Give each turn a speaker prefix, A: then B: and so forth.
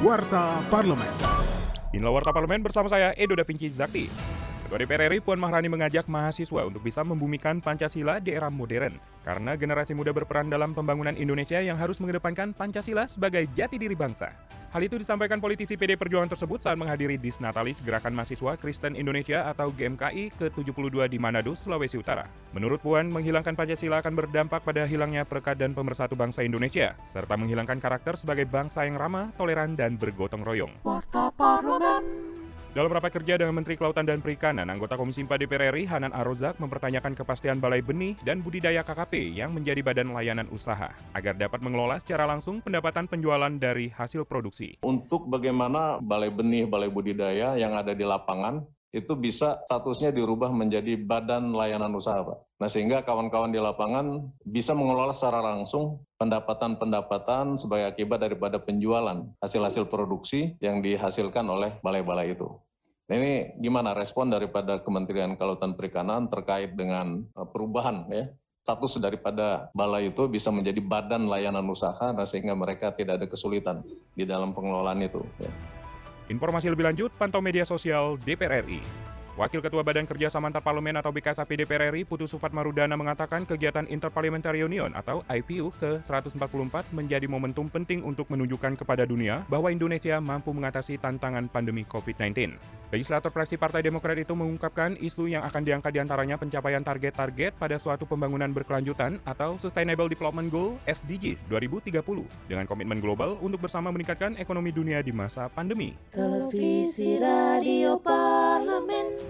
A: Warta Parlemen.
B: Inilah Warta Parlemen bersama saya, Edo Da Vinci Zakti. Ketua DPR RI Puan Maharani mengajak mahasiswa untuk bisa membumikan Pancasila di era modern. Karena generasi muda berperan dalam pembangunan Indonesia yang harus mengedepankan Pancasila sebagai jati diri bangsa. Hal itu disampaikan politisi PD Perjuangan tersebut saat menghadiri Disnatalis Gerakan Mahasiswa Kristen Indonesia atau GMKI ke-72 di Manado, Sulawesi Utara. Menurut Puan, menghilangkan Pancasila akan berdampak pada hilangnya perekat dan pemersatu bangsa Indonesia, serta menghilangkan karakter sebagai bangsa yang ramah, toleran, dan bergotong royong.
C: Warta Parlemen.
B: Dalam rapat kerja dengan Menteri Kelautan dan Perikanan, anggota Komisi 4 DPR RI Hanan Arozak mempertanyakan kepastian Balai Benih dan Budidaya KKP yang menjadi badan layanan usaha agar dapat mengelola secara langsung pendapatan penjualan dari hasil produksi.
D: Untuk bagaimana Balai Benih, Balai Budidaya yang ada di lapangan itu bisa statusnya dirubah menjadi badan layanan usaha, Pak. Nah, sehingga kawan-kawan di lapangan bisa mengelola secara langsung pendapatan-pendapatan sebagai akibat daripada penjualan hasil-hasil produksi yang dihasilkan oleh balai-balai itu. Nah, ini gimana respon daripada Kementerian Kelautan Perikanan terkait dengan eh, perubahan ya status daripada balai itu bisa menjadi badan layanan usaha, nah sehingga mereka tidak ada kesulitan di dalam pengelolaan itu. Ya.
B: Informasi lebih lanjut, pantau media sosial DPR RI. Wakil Ketua Badan Kerjasama Antar Parlemen atau BKSAP DPR RI Putu Supat Marudana mengatakan kegiatan Interparliamentary Union atau IPU ke-144 menjadi momentum penting untuk menunjukkan kepada dunia bahwa Indonesia mampu mengatasi tantangan pandemi COVID-19. Legislator fraksi Partai Demokrat itu mengungkapkan isu yang akan diangkat di antaranya pencapaian target-target pada suatu pembangunan berkelanjutan atau Sustainable Development Goal SDGs 2030 dengan komitmen global untuk bersama meningkatkan ekonomi dunia di masa pandemi.
C: Televisi Radio Parlemen.